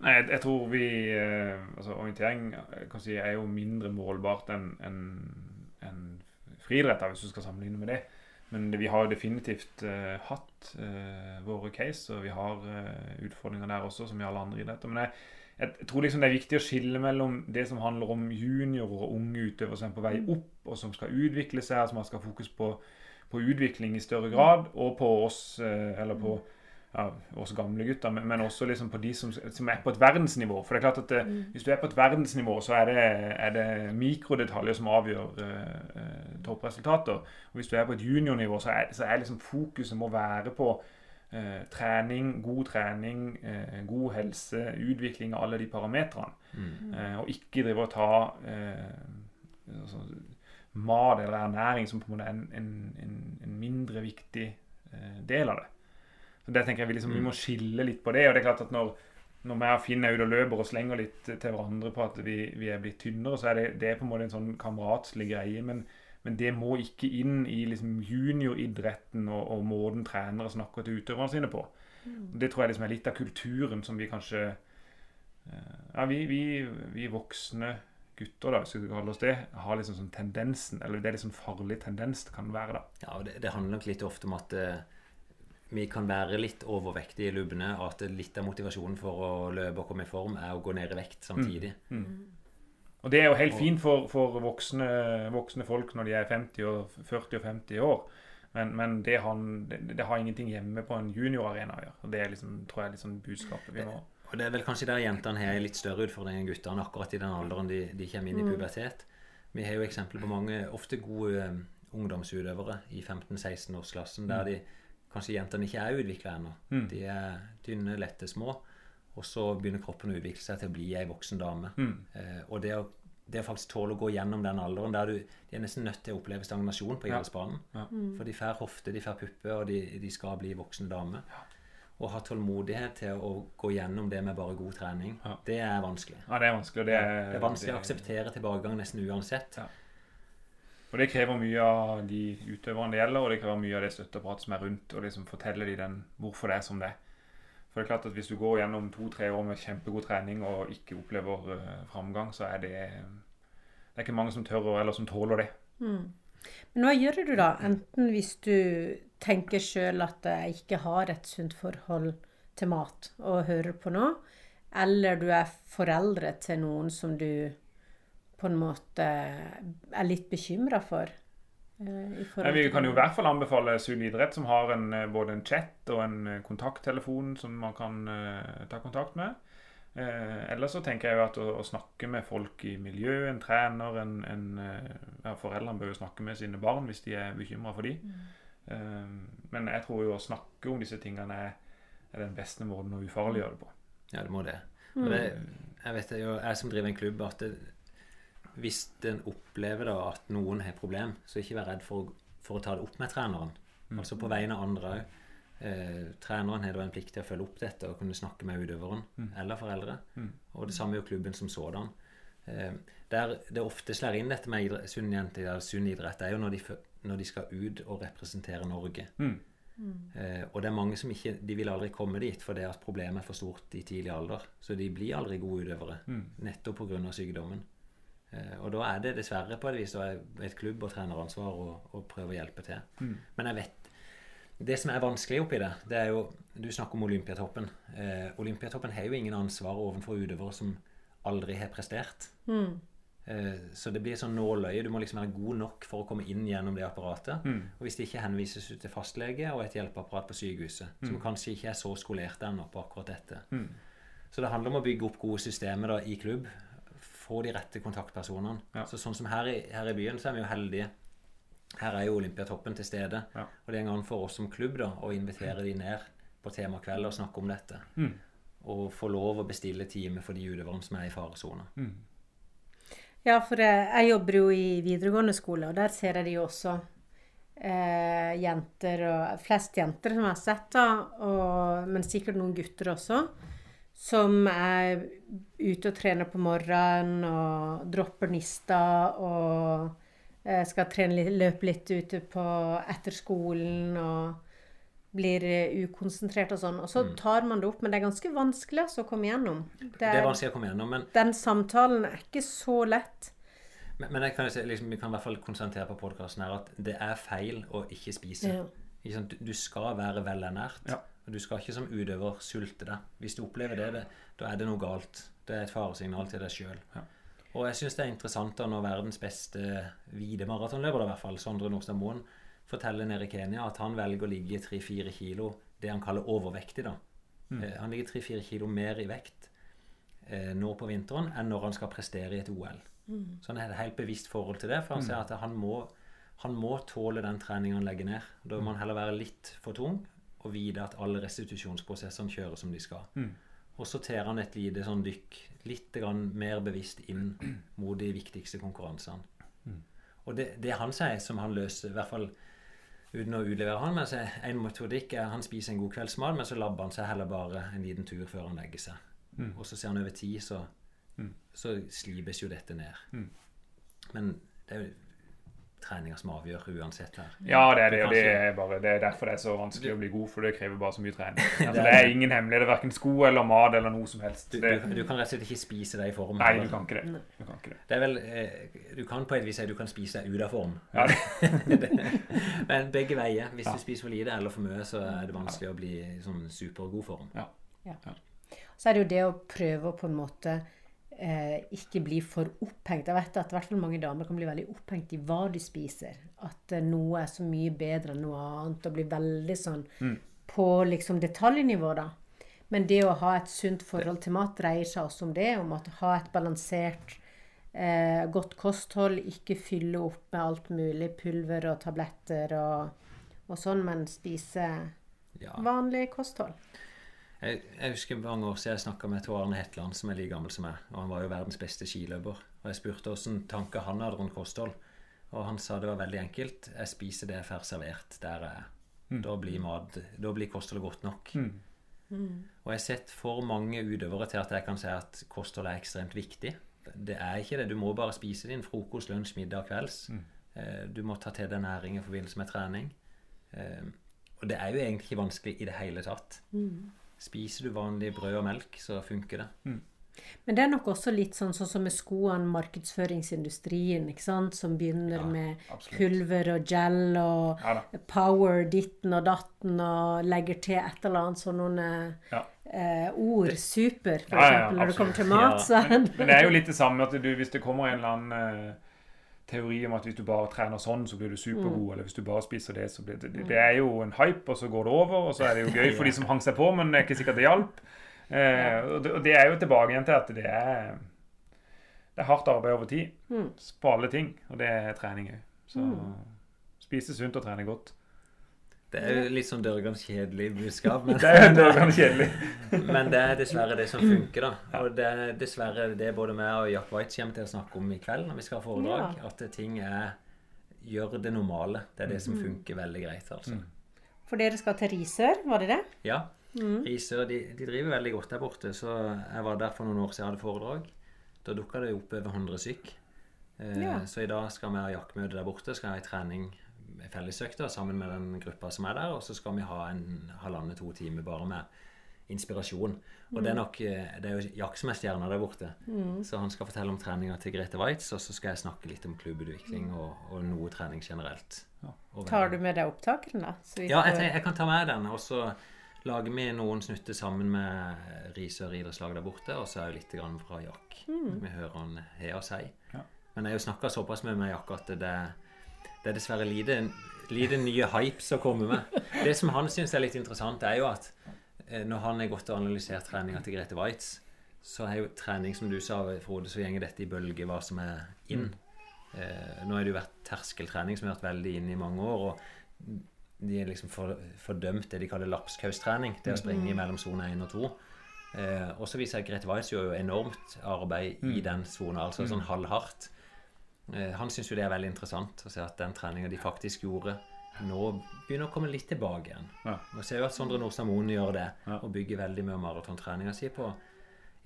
Nei, jeg, jeg tror vi eh, Altså, orientering eh, kan si, er jo mindre målbart enn en, enn friidrett, hvis du skal sammenligne med det. Men det, vi har definitivt uh, hatt uh, våre case, og vi har uh, utfordringer der også, som i alle andre idretter. Men jeg, jeg, tror liksom det er viktig å skille mellom det som handler om juniorer og unge utøvere som er på vei opp, og som skal utvikle seg, og som man skal ha fokus på, på utvikling i større grad, og på oss, eller på ja, oss gamle gutter, men, men også liksom på de som, som er på et verdensnivå. For det er klart at eh, hvis du er på et verdensnivå, så er det, er det mikrodetaljer som avgjør eh, eh, toppresultater. Og hvis du er på et juniornivå, så er, så er liksom fokuset må være på eh, trening, god trening, eh, god helse, utvikling av alle de parametrene. Eh, og ikke drive og ta eh, altså, mat eller ernæring som på en måte er en, en, en, en mindre viktig eh, del av det. Så det tenker jeg Vi liksom, vi må skille litt på det. og det er klart at Når, når vi og Finn er ute og løper og slenger litt til hverandre på at vi, vi er blitt tynnere, så er det, det er på en måte en sånn kameratslig greie. Men, men det må ikke inn i liksom junioridretten og, og måten trenere snakker til utøverne sine på. Det tror jeg liksom er litt av kulturen som vi kanskje eh, Ja, vi, vi, vi voksne gutter, da, hvis vi skal kalle oss det, har liksom sånn tendensen Eller det er liksom farlig tendens det kan være, da. Ja, og det, det handler nok litt ofte om at eh, vi kan være litt overvektige i lubbene, og at litt av motivasjonen for å løpe og komme i form er å gå ned i vekt samtidig. Og det er jo helt fint for, for voksne, voksne folk når de er 50 og 40 og 50 år. Men, men det, har, det, det har ingenting hjemme på en juniorarena å gjøre. Og det er liksom, tror jeg er sånn budskapet vi må Og det er vel kanskje der jentene har en litt større utfordring enn guttene akkurat i den alderen de, de kommer inn i pubertet. Vi har jo eksempel på mange ofte gode um, ungdomsutøvere i 15-16-årsklassen der de kanskje jentene ikke er utvikla ennå. De er tynne, lette, små. Og så begynner kroppen å utvikle seg til å bli ei voksen dame. Eh, og det å, det å faktisk tåle å gå gjennom den alderen der du de er nesten nødt til å oppleve stagnasjon på idrettsbanen. Ja. For de får hofte, de får pupper, og de, de skal bli voksne damer. å ha tålmodighet til å gå gjennom det med bare god trening, Ja. det er vanskelig. Ja, det er vanskelig. og Det er, Det er vanskelig å akseptere tilbakegang nesten uansett. Og det krever mye av de utøverne det gjelder, og det krever mye av det støtteapparatet som er rundt, og liksom fortelle de den hvorfor det er som det. For det er klart at hvis du går gjennom to-tre år med kjempegod trening og ikke opplever uh, framgang, så er det Det er ikke mange som tør eller som tåler det. Men hva gjør du da? Enten hvis du tenker sjøl at jeg ikke har et sunt forhold til mat og hører på nå, eller du er foreldre til noen som du på en måte er litt bekymra for. eh, i forhold Men vi kan jo i hvert fall anbefale Sunn idrett, som har en, eh, både en chat og en eh, kontakttelefon som man kan uh, ta kontakt med. Uh, ellers så tenker jeg jo at å, å snakke med folk i miljøet, en trener, en, en ja, Foreldrene bør jo snakke med sine barn hvis de er bekymra for dem. Mm. Uh, men jeg tror jo å snakke om disse tingene er, er den beste måten å ufarliggjøre det på. Ja, det må det. Mm. det jeg vet jo, jeg som driver en klubb, at det, hvis en opplever da at noen har problem, så ikke vær redd for, for å ta det opp med treneren. Altså på vegne av andre òg. Eh, treneren har da en plikt til å følge opp dette og kunne snakke med utøveren eller foreldre. Og det samme gjør klubben som sådan. Eh, der det ofte slår inn dette med sunn, jente, eller sunn idrett, det er jo når de, når de skal ut og representere Norge. Mm. Eh, og det er mange som ikke De vil aldri komme dit fordi at problemet er for stort i tidlig alder. Så de blir aldri gode utøvere, nettopp pga. sykdommen. Eh, og da er det dessverre på et vis et klubb- og treneransvar å, å prøve å hjelpe til. Men jeg vet Det som er vanskelig oppi det, det er jo Du snakker om Olympiatoppen. Eh, Olympiatoppen har jo ingen ansvar overfor utøvere som aldri har prestert. Eh, så det blir sånn nåløye. Du må liksom være god nok for å komme inn gjennom det apparatet. Og hvis det ikke henvises ut til fastlege og et hjelpeapparat på sykehuset, som kanskje ikke er så skolert ennå på akkurat dette. Så det handler om å bygge opp gode systemer da, i klubb. Få de rette kontaktpersonene. Ja. Så sånn som her i, her i byen, så er vi jo heldige. Her er jo Olympiatoppen til stede. Ja. Og det er en gang for oss som klubb da, å invitere de ned på temakveld og snakke om dette. Og få lov å bestille time for de utøverne som er i faresona. Ja, for jeg, jobber jo i videregående skole, og der ser jeg de jo også eh, jenter og Flest jenter som jeg har sett, da, og, men sikkert noen gutter også. Som er ute og trener på morgenen og dropper nista og eh, skal trene litt, løpe litt ute på etter skolen og blir eh, ukonsentrert og sånn. Og så tar man det opp, men det er ganske vanskelig altså, å komme gjennom. Det Det er er, vanskelig å komme gjennom, men, den samtalen er ikke så lett. men, men jeg kan si, liksom, vi kan i hvert fall konsentrere på podkasten her at det er feil å ikke spise. Ja. Ikke Du skal være velernært. Ja. Og du skal ikke som utøver sulte deg. Hvis du opplever det, det da er det noe galt. Det er et faresignal til deg sjøl. Ja. Og jeg syns det er interessant da når verdens beste hvite maratonløper, i hvert fall, Sondre Nordstad Moen, forteller nede i Kenya at han velger å ligge 3-4 kilo, det han kaller overvektig. da. Eh, han ligger 3-4 kilo mer i vekt eh, nå på vinteren enn når han skal prestere i et OL. Så han har et helt bevisst forhold til det, for han ser at han må, han må tåle den treningen han legger ned. Da må han heller være litt for tung og vite at alle restitusjonsprosessene kjører som de skal. Og så tar han et lite sånn dykk litt grann mer bevisst inn mot de viktigste konkurransene. Og det, det han sier, som han løser, i hvert fall uten å utlevere han, men så en metodikk er han spiser en god kveldsmat, men så labber han seg heller bare en liten tur før han legger seg. Og så ser han over tid, så, så slipes jo dette ned. Men det er jo treninga som avgjør uansett her. Ja, det er det, og det er, bare, det er derfor det er så vanskelig å bli god, for det krever bare så mye trening. [laughs] Altså, det er ingen hemmelighet, verken sko eller mat eller noe som helst. Du, Det, du, du kan rett og slett ikke spise deg i form. nei, du kan ikke det. Du kan ikke det. Det er vel, eh, du kan på et vis si du kan spise deg ut av form. Ja, [laughs] Men begge veier. Hvis du spiser for lite eller for mye, så er det vanskelig å bli i sånn supergod form. Så er det jo det å prøve å på en måte eh, ikke bli for opphengt. Jeg vet at hvert fall mange damer kan bli veldig opphengt i hva de spiser. At eh, noe er så mye bedre enn noe annet, og blir veldig sånn på liksom detaljnivå, da. Men det å ha et sunt forhold til mat dreier seg også om det. Om å ha et balansert, eh, godt kosthold. Ikke fylle opp med alt mulig pulver og tabletter og, og sånn, men spise Ja. vanlig kosthold. Jeg, jeg husker mange år siden jeg snakka med Tor Arne Hetland, som er like gammel som meg. Og han var jo verdens beste skiløper. Og jeg spurte åssen tanker han hadde rundt kosthold. Og han sa det var veldig enkelt. Jeg spiser det jeg får servert der jeg er. Da blir, mat, da blir kostholdet godt nok. Og jeg har sett for mange utøvere til at jeg kan si at kosthold er ekstremt viktig. Det er ikke det. Du må bare spise din frokost, lunsj, middag, kvelds. Eh, Du må ta til deg næring i forbindelse med trening. Eh, Og det er jo egentlig ikke vanskelig i det hele tatt. Spiser du vanlig brød og melk, så funker det. Men det er nok også litt sånn, sånn som med skoene, markedsføringsindustrien, ikke sant? som begynner med absolutt. pulver og gel og Ja power ditten og datten og legger til et eller annet sånne Ja. eh, ord. Super, for Ja, ja, ja, eksempel. Når det kommer til mat, Ja. er Men det er jo litt det samme at du, hvis det kommer en eller annen eh, teori om at hvis du bare trener sånn, så blir du supergod, eller hvis du bare spiser det, så blir det det, det er jo en hype, og så går det over, og så er det jo [laughs] gøy for de som hang seg på, men det er ikke sikkert det hjalp. Eh, og, det, og det er jo tilbake igjen til at det er det er hardt arbeid over tid på alle ting, og det er trening òg. Så spise sunt og trene godt. Det er jo litt sånn dørgende kjedelig budskap, men [laughs] Det er jo dørgende kjedelig. [laughs] Men det er dessverre det som funker, da. Og det er dessverre det både meg og Jack White kommer til å snakke om i kveld når vi skal ha foredrag. Ja. At ting er Gjør det normale. Det er det som funker veldig greit, altså. For dere skal til Risør, var det det? Ja. Risør de, de driver veldig godt der borte. Så jeg var der for noen år siden jeg hadde foredrag. Da dukka det opp over 100 stykk. Eh, Ja. Så i dag skal vi ha jaktmøte der borte. Skal ha ei trening med fellesøkter sammen med den gruppa som er der. Og så skal vi ha en halvannen-to timer bare med inspirasjon. Og det er nok eh, Det er jo Jack som er stjerna der borte. Så han skal fortelle om treninga til Grete Waitz, og så skal jeg snakke litt om klubbutvikling og, og noe trening generelt. Ja. Tar du med deg opptakene, da? Så ja, jeg, tenker, jeg kan ta med den. Og så lager vi noen snutter sammen med Risør idrettslag der borte. Og så er jo litt grann fra Jack. Vi hører han har å si. Ja. Men jeg har jo snakka såpass med meg Jack at det, det er dessverre lite, lite nye hypes å komme med. Det som han syns er litt interessant, er jo at eh, når han har gått og analysert treninga til Grete Waitz, så er jo trening, som du sa, Frode, så gjenger dette i bølger hva som er inn. Eh, nå har det jo vært terskeltrening som har vært veldig inn i mange år. og de er liksom for, fordømt det de kaller lapskaustrening. Det å springe mellom sone 1 og 2. Eh, og så viser jeg Grete Weiss gjør jo enormt arbeid i den sona, altså sånn halvhardt. Eh, han syns jo det er veldig interessant å se at den treninga de faktisk gjorde, nå begynner å komme litt tilbake igjen. Ja. Og ser jo at Sondre Nordstad Moen gjør det, Ja. og bygger veldig mye av maratontreninga si på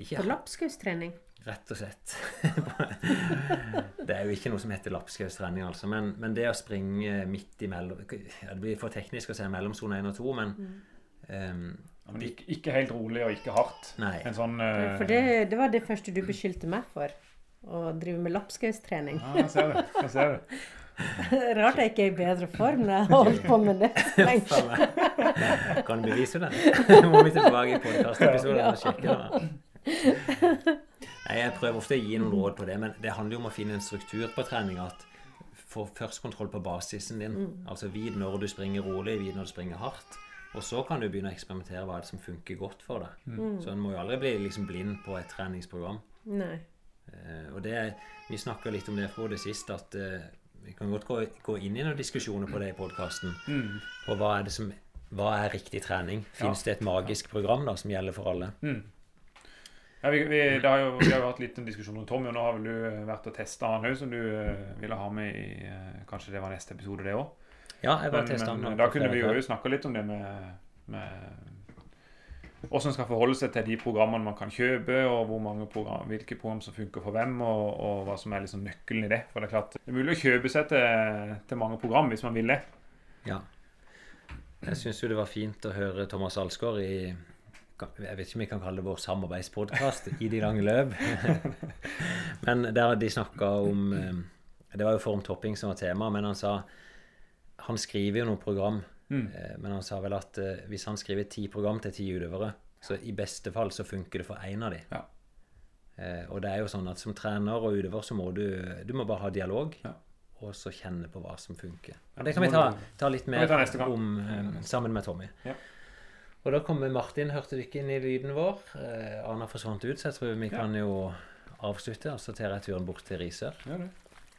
ikke På lapskaustrening. Rett og slett. [laughs] det er jo ikke noe som heter lapskaustrening, altså. Men, men det å springe midt imellom ja, Det blir for teknisk å si mellom sone 1 og 2, men ehm, Ja, men ikke, ikke helt rolig og ikke hardt. Nei. En sånn uh... For det, det var det første du beskyldte meg for. Å driver med lapskaustrening. Ja, jeg ser det. Jeg ser det. [laughs] Rart jeg ikke er i bedre form når jeg har holdt på med det så lenge. Kan du bevise det? må vi tilbake i podkastepisoden og sjekke det. Nei, Jeg prøver ofte å gi noen råd på det, men det handler jo om å finne en struktur på trening. At Få først kontroll på basisen din. Altså Vit når du springer rolig, vit når du springer hardt. Og så kan du begynne å eksperimentere hva er det som funker godt for deg. Så en må jo aldri bli liksom blind på et treningsprogram. Nei. Eh, og det, Vi snakka litt om det fra det sist, at eh, vi kan godt gå, gå inn i noen diskusjoner på det i podkasten. På hva er det som hva er riktig trening? Fins det et magisk program da som gjelder for alle? Ja, vi, vi, har jo, vi har jo hatt litt en diskusjon om Tommy, og nå har vel du vært og testa han òg, som du eh, ville ha med i eh, Kanskje det var neste episode, det òg? Ja, jeg var Men, men den. da kunne vi jo snakka litt om det med, med hvordan en skal forholde seg til de programmene man kan kjøpe, og program, hvilke program som funker for hvem, og, og hva som er liksom nøkkelen i det. For det er klart, det er mulig å kjøpe seg til, til mange program hvis man vil det. Ja. Jeg syns jo det var fint å høre Thomas Alsgaard i jeg vet ikke om vi kan kalle det vår samarbeidspodkast i de lange løp. [laughs] Men der de snakka om eh, Det var jo formtopping som var tema, men han sa Han skriver jo noen program, eh, men han sa vel at eh, hvis han skriver ti program til ti utøvere, så i beste fall så funker det for én av de. Ja. Eh, og det er jo sånn at som trener og utøver så må du Du må bare ha dialog. Ja. Og så kjenne på hva som funker. Og det kan vi ta, ta litt mer ta om sammen med Tommy. Ja. Og da kommer Martin, hørte du ikke inn i lyden vår? Eh, Arna forsvant ut, så jeg tror vi Ja. kan jo avslutte. Og så tar jeg turen bort til Risør. Ja, det.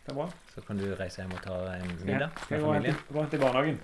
det er bra. Så kan du reise hjem og ta en middag med familien. gå og barnehagen?